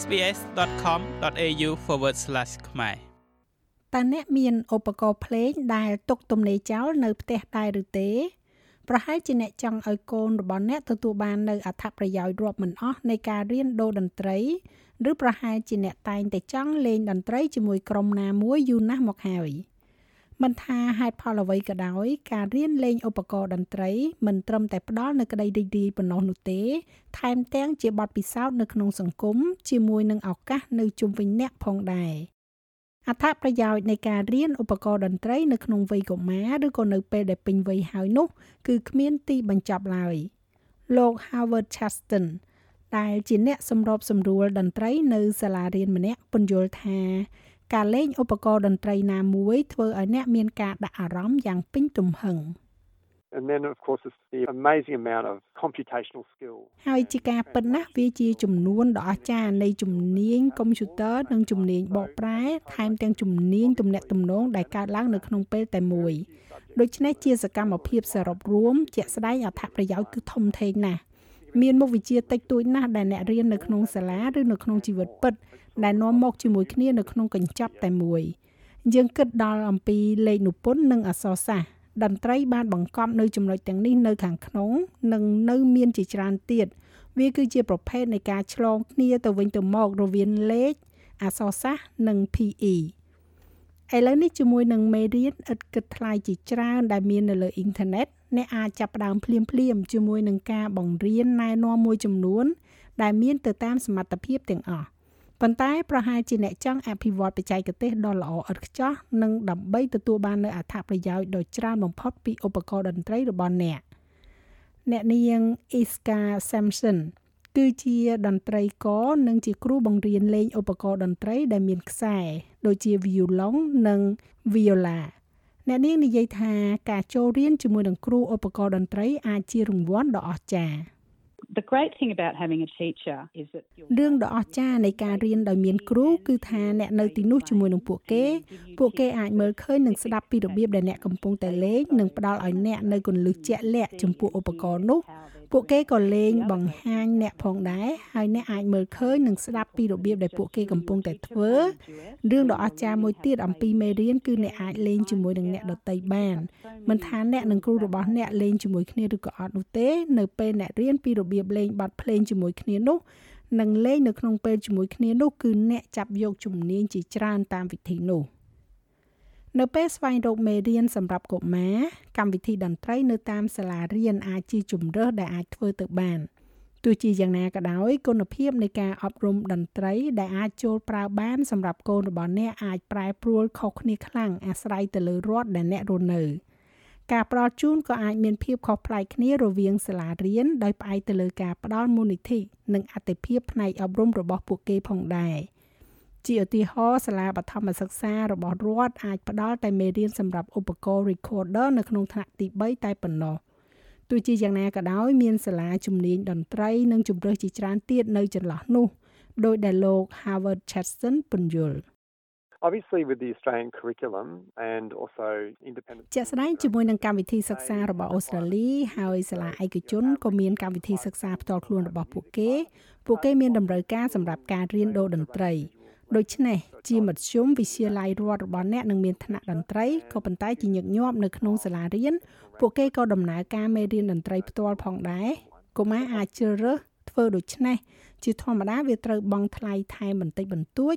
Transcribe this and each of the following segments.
sbs.com.au/ ខ្មែរតើអ្នកមានឧបករណ៍ភ្លេងដែលទុកទំនេរចោលនៅផ្ទះដែរឬទេ ប្រហែលជាអ្នកចង់ឲ្យកូនរបស់អ្នកទទួលបាននូវអត្ថប្រយោជន៍រាប់មិនអស់នៃការរៀនដូរតន្ត្រី ឬប្រហែលជាអ្នកតែងតែចង់លេងតន្ត្រីជាមួយក្រុមណាមួយយូរណាស់មកហើយ មិនថាហេតុផលអ្វីក៏ដោយការរៀនលេងឧបករណ៍តន្ត្រី មិនត្រឹមតែផ្ដល់នូវក្តីរីករាយប៉ុណ្ណោះនោះទេ ថែមទាំងជាបទពិសោធន៍នៅក្នុងសង្គមជាមួយនឹងឱកាសនៅជុំវិញអ្នកផងដែរអត្ថប្រយោជន៍នៃការរៀនឧបករណ៍តន្ត្រីនៅក្នុងវ័យកុមារឬក៏នៅពេលដែលពេញវ័យហើយនោះ គឺគ្មានទីបញ្ចប់ឡើយលោក Howard Chaston ដែលជាអ្នកសម្របសម្រួលតន្ត្រីនៅសាលារៀនម្នាក់ពន្យល់ថា ការលេងឧបករណ៍តន្ត្រីណាមួយធ្វើឲ្យអ្នកមានការដាក់អារម្មណ៍យ៉ាងពេញទំហឹង And then of course it's the amazing amount of computational skill ហើយជាការពិតណាស់វាជាចំនួនដ៏អស្ចារ្យនៃជំនាញកុំព្យូទ័រនិងជំនាញបកប្រែថែមទាំងជំនាញទំនាក់ទំនងដែលកើតឡើងនៅក្នុងពេលតែមួយដូច្នេះជាសកម្មភាពសរុបរួមជាក់ស្ដែងអត្ថប្រយោជន៍គឺធំធេងណាស់ មានមុខវិជ្ជាតិចតួចណាស់ដែលអ្នករៀននៅក្នុងសាលាឬនៅក្នុងជីវិតពិតដែលនាំមកជាមួយគ្នានៅក្នុងកញ្ចប់តែមួយយើងគិតដល់អំពីលេខនិពន្ធនិងអក្សរសាស្ត្រតន្ត្រីបានបង្កប់នៅចំណុចទាំងនេះនៅខាងក្នុងនិងនៅមានជាច្រើនទៀតវាគឺជាប្រភេទនៃការឆ្លងគ្នាទៅវិញទៅមករវាងលេខអក្សរសាស្ត្រនិង PE ឥឡូវនេះជាមួយនឹងមេរៀនឥតគិតថ្លៃជាច្រើនដែលមាននៅលើអ៊ីនធឺណិត អ្នកអាចចាប់ផ្ដើមភ្លាមភ្លាមជាមួយនឹងការបង្រៀនណែនាំមួយចំនួន ដែលមានទៅតាមសមត្ថភាពទាំងអស់ប៉ុន្តែប្រហែលជាអ្នកចង់អភិវឌ្ឍបច្ចេកទេសដ៏ល្អឥតខ្ចោះនិងដើម្បីទទួលបាននូវអត្ថប្រយោជន៍ដ៏ច្រើនបំផុតពីឧបករណ៍តន្ត្រីរបស់អ្នកអ្នកនាង Iska Samson គឺជាតន្ត្រីករនិងជាគ្រូបង្រៀនលេងឧបករណ៍តន្ត្រីដែលមានខ្សែ ដូចជា violon និង viola អ្នកនាងនិយាយថាការចូលរៀនជាមួយនឹងគ្រូឧបករណ៍តន្ត្រីអាចជារង្វាន់ដ៏អស្ចារ្យ The great thing about having a teacher is that រឿងដ៏អស្ចារ្យនៃការរៀនដោយមានគ្រូគឺថាអ្នកនៅទីនោះជាមួយនឹងពួកគេពួកគេអាចមើលឃើញនិងស្ដាប់ពីរបៀបដែលអ្នកកំពុងតែលេងនិងផ្ដល់ឲ្យអ្នកនៅគន្លឹះជាក់លាក់ចំពោះឧបករណ៍នោះ ពួកគេក៏លេងបង្ហាញអ្នកផងដែរហើយអ្នកអាចមើលឃើញនិងស្ដាប់ពីរបៀបដែលពួកគេកំពុងតែធ្វើរឿងដ៏អស្ចារ្យមួយទៀតអំពីមេរៀនគឺអ្នកអាចលេងជាមួយនឹងអ្នកដទៃបានមិនថាអ្នកនិងគ្រូរបស់អ្នកលេងជាមួយគ្នាឬក៏អត់នោះទេនៅពេលអ្នករៀនពីរបៀបលេងបទភ្លេងជាមួយគ្នានោះនិងលេងនៅក្នុងពេលជាមួយគ្នានោះគឺអ្នកចាប់យកជំនាញជាច្រើនតាមវិធីនោះ។ នៅពេលស្វែងរកមេរៀនសម្រាប់កុមារកម្មវិធីតន្ត្រីនៅតាមសាលារៀនអាចជាជំរើសដែលអាចធ្វើទៅបានទោះជាយ៉ាងណាក៏ដោយគុណភាពនៃការអប់រំតន្ត្រីដែលអាចចូលប្រើបានសម្រាប់កូនរបស់អ្នកអាចប្រែប្រួលខុសគ្នាខ្លាំងអាស្រ័យទៅលើរដ្ឋដែលអ្នករស់នៅការផ្ដល់ជូនក៏អាចមានភាពខុសប្លែកគ្នារវាងសាលារៀនដោយផ្អែកទៅលើការផ្ដល់មូលនិធិនិងអតិភិបផ្នែកអប់រំរបស់ពួកគេផងដែរ។ ជាឧទាហរណ៍សាលាបឋមសិក្សារបស់រដ្ឋអាចផ្ដល់តែមេរៀនសម្រាប់ឧបករណ៍ recorder នៅក្នុងថ្នាក់ទី3តែប៉ុណ្ណោះទោះជាយ៉ាងណាក៏ដោយមានសាលាជំនាញតន្ត្រីនិងជម្រើសជាច្រើនទៀតនៅចន្លោះនោះដោយដែលលោក Howard Chaston ពន្យល់ Obviously with the Australian curriculum and also independent ជាក់ស្ដែងជាមួយនឹងកម្មវិធីសិក្សារបស់អូស្ត្រាលីហើយសាលាឯកជនក៏មានកម្មវិធីសិក្សាផ្ទាល់ខ្លួនរបស់ពួកគេ ពួកគេមានតម្រូវការសម្រាប់ការរៀនដូរតន្ត្រី ដូច្នេះជាមធ្យមវិទ្យាល័យរដ្ឋរបស់អ្នកនឹងមានថ្នាក់តន្ត្រីក៏ប៉ុន្តែជាញឹកញាប់នៅក្នុងសាលារៀនពួកគេក៏ដំណើរការមេរៀនតន្ត្រីផ្ទាល់ផងដែរកុមារអាចជ្រើសរើសធ្វើដូច្នេះជាធម្មតាវាត្រូវបង់ថ្លៃថែមបន្តិចបន្តួច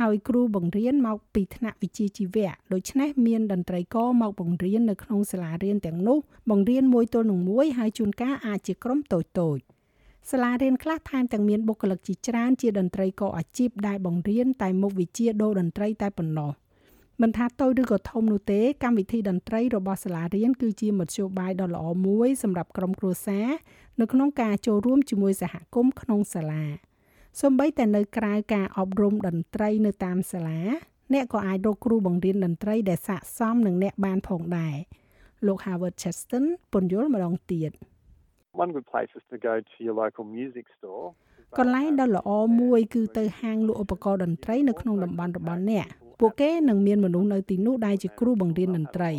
ហើយគ្រូបង្រៀនមកពីថ្នាក់វិជ្ជាជីវៈដូច្នេះមានតន្ត្រីករមកបង្រៀននៅក្នុងសាលារៀនទាំងនោះបង្រៀនមួយទល់នឹងមួយហើយជួនកាលអាចជាក្រុមតូចតូច សាលារៀនខ្លះថែមទាំងមានបុគ្គលិកជាច្រើនជាតន្ត្រីករអាជីពដែលបង្រៀនតែមុខវិជ្ជាដូរតន្ត្រីតែប៉ុណ្ណោះមិនថាតូចឬក៏ធំនោះទេកម្មវិធីតន្ត្រីរបស់សាលារៀនគឺជាមធ្យោបាយដ៏ល្អមួយសម្រាប់ក្រុមគ្រួសារនៅក្នុងការចូលរួមជាមួយសហគមន៍ក្នុងសាលាសូម្បីតែនៅក្រៅការអប់រំតន្ត្រីនៅតាមសាលា អ្នកក៏អាចរកគ្រូបង្រៀនតន្ត្រីដែលស័ក្តិសមនឹងអ្នកបានផងដែរលោក Howard Cheston ពន្យល់ម្ដងទៀត។ One good place is to go to your local music store. កន្លែងដ៏ល្អមួយគឺទៅហាងលក់ឧបករណ៍តន្ត្រីនៅក្នុងតំបន់របស់អ្នកពួកគេនឹងមានមនុស្សនៅទីនោះដែលជាគ្រូបង្រៀនតន្ត្រី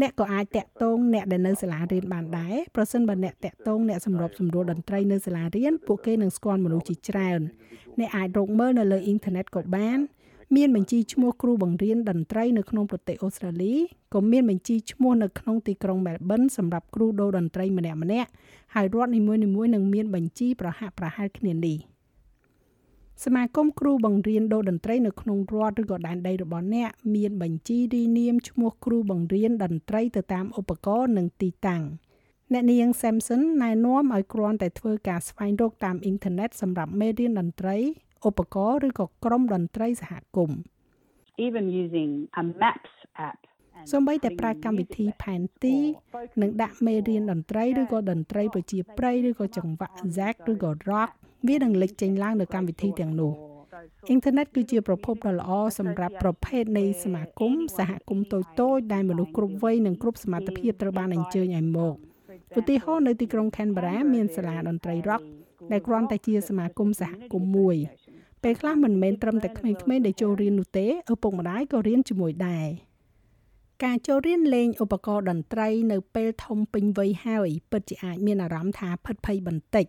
អ្នកក៏អាចតាក់ទងអ្នកដែលនៅសាលារៀនបានដែរប្រសិនបើអ្នកតាក់ទងអ្នកសម្របសម្រួលតន្ត្រីនៅសាលារៀនពួកគេនឹងស្គាល់មនុស្សជាច្រើនអ្នកអាចរកមើលនៅលើអ៊ីនធឺណិតក៏បាន មានបញ្ជីឈ្មោះគ្រូបង្រៀនតន្ត្រីនៅក្នុងប្រទេសអូស្ត្រាលីក៏មានបញ្ជីឈ្មោះនៅក្នុងទីក្រុងមែលប៊នសម្រាប់គ្រូដូតន្ត្រីម្នាក់ម្នាក់ហើយរដ្ឋនីមួយៗនឹងមានបញ្ជីប្រហាក់ប្រហែលគ្នានេះសមាគមគ្រូបង្រៀនដូតន្ត្រីនៅក្នុងរដ្ឋឬក៏ដែនដីរបស់អ្នកមានបញ្ជីរីនាមឈ្មោះគ្រូបង្រៀនតន្ត្រីទៅតាមឧបករណ៍និងទីតាំងអ្នកនាង Samson ណែនាំឲ្យគ្រាន់តែធ្វើការស្វែងរកតាមអ៊ីនធឺណិតសម្រាប់មេរៀនតន្ត្រី ឧបករណ៍ឬក៏ក្រុមតន្ត្រីសហគមន៍ Even using a maps app សូម្បីតែប្រើកម្មវិធីផែនទីនិងដាក់មេរៀនតន្ត្រីឬក៏តន្ត្រីប្រជាប្រិយឬក៏ចង្វាក់ Zack ឬក៏ Rock វានឹងលេចចេញឡើងនៅកម្មវិធីទាំងនោះអ៊ីនធឺណិតគឺជាប្រភពដ៏ល្អសម្រាប់ប្រភេទនៃសមាគមសហគមន៍តូចៗដែលមនុស្សគ្រប់វ័យនិងគ្រប់សមត្ថភាពត្រូវបានអញ្ជើញឲ្យមកឧទាហរណ៍នៅទីក្រុង Canberra មានសាលាតន្ត្រី Rock ដែលគ្រាន់តែជាសមាគមសហគមន៍មួយ ពេលខ្លះមិនមែនត្រឹមតែក្មេងៗដែលចូលរៀននោះទេឪពុកម្ដាយក៏រៀនជាមួយដែរការចូលរៀនលេងឧបករណ៍តន្ត្រី នៅពេលធំពេញវ័យហើយពិតជាអាចមានអារម្មណ៍ថាផិតភ័យបន្តិច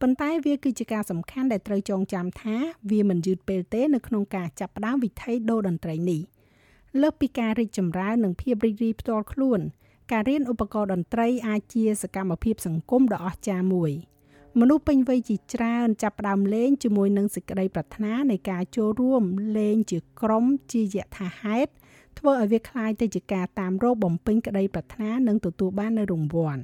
ប៉ុន្តែវាគឺជាការសំខាន់ដែលត្រូវចងចាំថាវាមិនយឺតពេលទេនៅក្នុងការចាប់ផ្ដើមវិថីដូរតន្ត្រីនេះលើសពីការរីកចម្រើននិងភាពរីករាយផ្ទាល់ខ្លួន ការរៀនឧបករណ៍តន្ត្រីអាចជាសកម្មភាពសង្គមដ៏អស្ចារ្យមួយ។ មនុស្សពេញវ័យជាច្រើនចាប់ផ្ដើមលេងជាមួយនឹងសេចក្តីប្រាថ្នានៃការចូលរួមលេងជាក្រុមជាយថាហេតុធ្វើឲ្យវាคล้ายទៅជាការតាមរកបំពេញក្តីប្រាថ្នានិងទទួលបាននូវរង្វាន់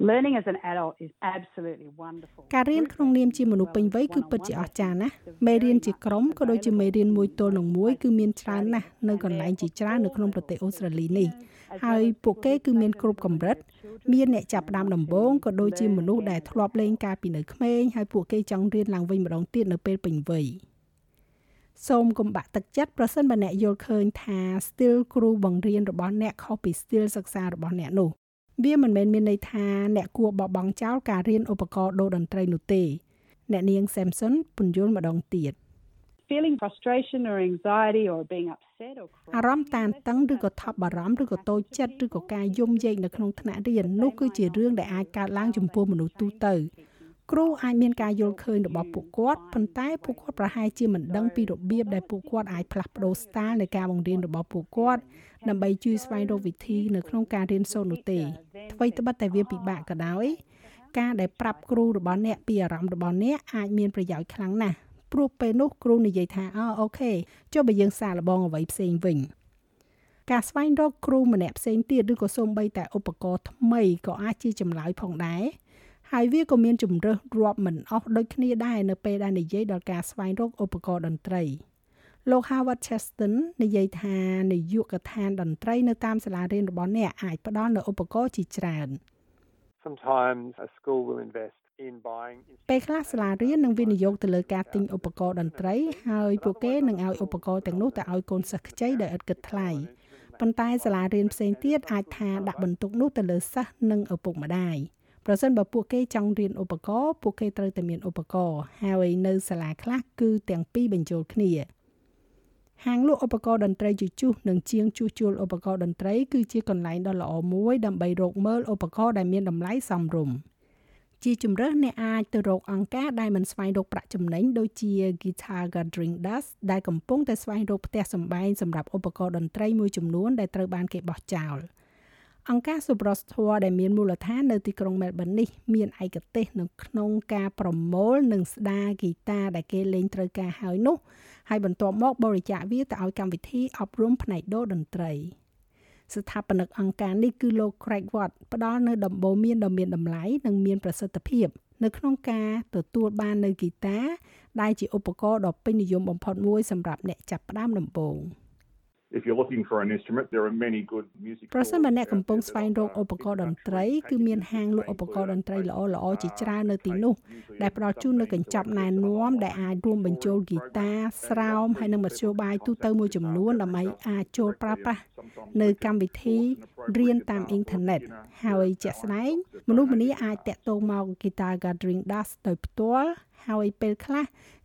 Learning as an adult is absolutely wonderful. ការរៀនក្នុងនាមជាមនុស្សពេញវ័យគឺពិតជាអស្ចារ្យណាស់មេរៀនជាក្រុមក៏ដូចជាមេរៀនមួយទល់នឹងមួយគឺមានច្រើនណាស់នៅកន្លែងជាច្រើននៅក្នុងប្រទេសអូស្ត្រាលីនេះហើយពួកគេគឺមានគ្រប់កម្រិត មានអ្នកចាប់ផ្ដើមដំបូងក៏ដូចជាមនុស្សដែលធ្លាប់លេងកាលពីនៅក្មេងហើយពួកគេចង់រៀនឡើងវិញម្ដងទៀតនៅពេលពេញវ័យសូមកុំបាក់ទឹកចិត្តប្រសិនបើអ្នកយល់ឃើញថា still គ្រូបង្រៀនរបស់អ្នកខុសពី still សិក្សារបស់អ្នកនោះ វាមិនមែនមានន័យថាអ្នកគួរបោះបង់ចោលការរៀនឧបករណ៍ដូរតន្ត្រីនោះទេ អ្នកនាង Samson ពន្យល់ម្ដងទៀត feeling frustration or anxiety or being upset or អារម្មណ៍តានតឹងឬក៏ថប់បារម្ភឬក៏តូចចិត្តឬក៏ការយំយែកនៅក្នុងថ្នាក់រៀននោះគឺជារឿងដែលអាចកើតឡើងចំពោះមនុស្សទូទៅ គ្រូអាចមានការយល់ឃើញរបស់ពួកគាត់ប៉ុន្តែពួកគាត់ប្រហែលជាមិនដឹងពីរបៀបដែលពួកគាត់អាចផ្លាស់ប្ដូរ style នៃការបង្រៀនរបស់ពួកគាត់ដើម្បីជួយស្វែងរកវិធីនៅក្នុងការរៀនសូត្រនោះទេអ្វីត្បិតតែវាពិបាកក៏ដោយការដែលប្រាប់គ្រូរបស់អ្នកពីអារម្មណ៍របស់អ្នកអាចមានប្រយោជន៍ខ្លាំងណាស់ព្រោះពេលនោះគ្រូនិយាយថាអូអូខេចុះបើយើងសាកល្បងអ្វីផ្សេងវិញការស្វែងរកគ្រូម្នាក់ផ្សេងទៀតឬក៏សូម្បីតែឧបករណ៍ថ្មីក៏អាចជាចម្លើយផងដែរ ហើយវាក៏មានជំរើសរាប់មិនអស់ដូចគ្នាដែរនៅពេលដែលនិយាយដល់ការស្វែងរកឧបករណ៍តន្ត្រីលោក Howard Cheston និយាយថានាយកដ្ឋានតន្ត្រីនៅតាមសាលារៀនរបស់អ្នកអាចផ្ដល់នូវឧបករណ៍ជាច្រើន Sometimes a school will invest ពេលខ្លះសាលារៀននឹងវិនិយោគទៅលើការទិញឧបករណ៍តន្ត្រីហើយពួកគេនឹងឲ្យឧបករណ៍ទាំងនោះទៅឲ្យកូនសិស្សខ្ចីដោយឥតគិតថ្លៃប៉ុន្តែសាលារៀនផ្សេងទៀតអាចថាដាក់បន្ទុកនោះទៅលើសិស្សនិងឪពុកម្ដាយ ប្រសិនបើពួកគេចង់រៀនឧបករណ៍ពួកគេត្រូវតែមានឧបករណ៍ហើយនៅសាលាខ្លះគឺទាំងពីរបញ្ចូលគ្នាហាងលក់ឧបករណ៍តន្ត្រីជជុះនិងជាងជួសជុលឧបករណ៍តន្ត្រីគឺជាកន្លែងដ៏ល្អមួយដើម្បីរកមើលឧបករណ៍ដែលមានតម្លៃសមរម្យជាជំរើសអ្នកអាចទៅរកអង្គការដែលមិនស្វែងរកប្រាក់ចំណេញដូចជា Guitar Gathering Dust ដែលកំពុងតែស្វែងរកផ្ទះសម្បែងសម្រាប់ឧបករណ៍តន្ត្រីមួយចំនួនដែលត្រូវបានគេបោះចោល អង្គការ Subros Tour ដែលមានមូលដ្ឋាននៅទីក្រុង Melbourne នេះមានឯកទេសនៅក្នុងការប្រមូលនិងស្ដារហ្គីតាដែលគេលេងត្រូវការហើយនោះហើយបន្ទាប់មកបរិច្ចាគវាទៅឲ្យកម្មវិធីអប់រំផ្នែកដូរតន្ត្រី។ស្ថាបនិកអង្គការនេះគឺលោក Craig Watt ផ្ដល់នូវដំបូន្មានដ៏មានតម្លៃនិងមានប្រសិទ្ធភាព នៅក្នុងការទទួលបាននៅហ្គីតាដែលជាឧបករណ៍ដ៏ពេញនិយមបំផុតមួយសម្រាប់អ្នកចាប់ផ្ដើមដំបូង។ If you're looking for an instrument there are many good music ប្រសិនបើអ្នកកំពុងស្វែងរកឧបករណ៍តន្ត្រីគឺមានហាងលក់ឧបករណ៍តន្ត្រីល្អល្អជាច្រើននៅទីនោះដែលផ្ដល់ជូននូវកញ្ចប់ណែនាំដែលអាចរួមបញ្ចូលហ្គីតា ស្រោមហើយនិងមធ្យោបាយទូទៅមួយចំនួនដើម្បីអាចចូលប្រើប្រាស់ នៅកម្មវិធីរៀនតាមអ៊ីនធឺណិតហើយជាក់ស្ដែងមនុស្សម្នាអាចតាក់ទងមក Guitar Gathering Dust ដោយផ្ទាល់ហើយពេលខ្លះ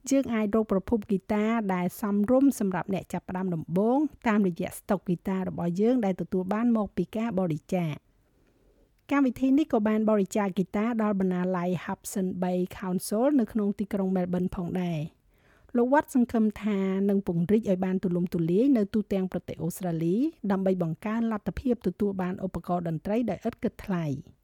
យើងអាចរកប្រភពហ្គីតាដែលសមរម្យសម្រាប់អ្នកចាប់ផ្ដើមដំបូងតាមរយៈស្តុកហ្គីតារបស់យើងដែលទទួលបានមកពីការបរិច្ចាគកម្មវិធីនេះក៏បានបរិច្ចាគហ្គីតាដល់បណ្ណាល័យ Hudson Bay Council នៅក្នុងទីក្រុង Melbourne ផងដែរ លោកវត្តសង្ឃឹមថានឹងពង្រីកឲ្យបានទូលំទូលាយនៅទូទាំងប្រទេសអូស្ត្រាលីដើម្បីបង្កើនលទ្ធភាពទទួលបានឧបករណ៍តន្ត្រីដោយឥតគិតថ្លៃ។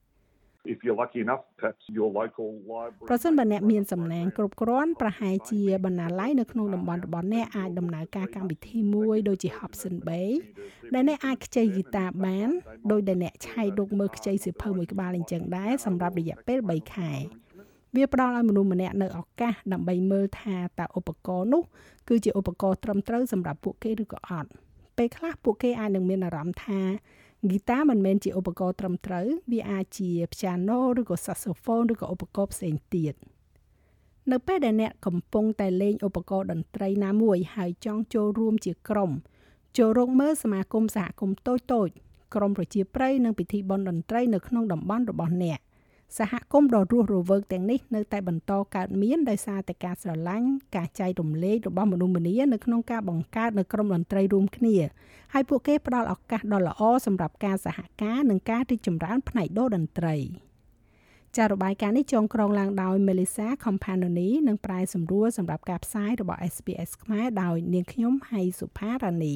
if you're lucky enough perhaps your local library ប្រសិនបើអ្នកមានសំណាងគ្រប់គ្រាន់ប្រហែលជាបណ្ណាល័យនៅក្នុងតំបន់របស់អ្នកអាចដំណើរការកម្មវិធីមួយដូចជា Hobson Bay ដែលអ្នកអាចខ្ចីហ្គីតាបានដោយដែលអ្នកឆែករកមើលខ្ចីសៀវភៅមួយក្បាលអញ្ចឹងដែរសម្រាប់រយៈពេល3ខែ វាផ្ដល់ឲ្យមនុស្សម្នាក់នៅឱកាសដើម្បីមើលថាតើឧបករណ៍នោះគឺជាឧបករណ៍ត្រឹមត្រូវសម្រាប់ពួកគេឬក៏អត់ពេលខ្លះពួកគេអាចនឹងមានអារម្មណ៍ថាហ្គីតាមិនមែនជាឧបករណ៍ត្រឹមត្រូវវាអាចជា piano ឬក៏ saxophone ឬក៏ឧបករណ៍ផ្សេងទៀតនៅពេលដែលអ្នកកំពុងតែលេងឧបករណ៍តន្ត្រីណាមួយហើយចង់ចូលរួមជាក្រុមចូលរកមើលសមាគមសហគមន៍តូចតូចក្រុមប្រជាប្រិយនិងពិធីបុណ្យតន្ត្រីនៅក្នុងតំបន់របស់អ្នក សហគមន៍ដ៏រស់រវើកទាំងនេះនៅតែបន្តកើតមានដោយសារតែការស្រឡាញ់ការចែករំលែករបស់មនុស្សម្នានៅក្នុងការបង្កើតនៅក្រុមតន្ត្រីរួមគ្នាហើយពួកគេផ្ដល់ឱកាសដ៏ល្អសម្រាប់ការសហការនិងការរីកចម្រើនផ្នែកដូរតន្ត្រីចាររបាយការណ៍នេះចងក្រងឡើងដោយ Melissa Companoni និងប្រែសម្រួលសម្រាប់ការផ្សាយរបស់ SPS ខ្មែរដោយនាងខ្ញុំហៃសុផារ៉ានី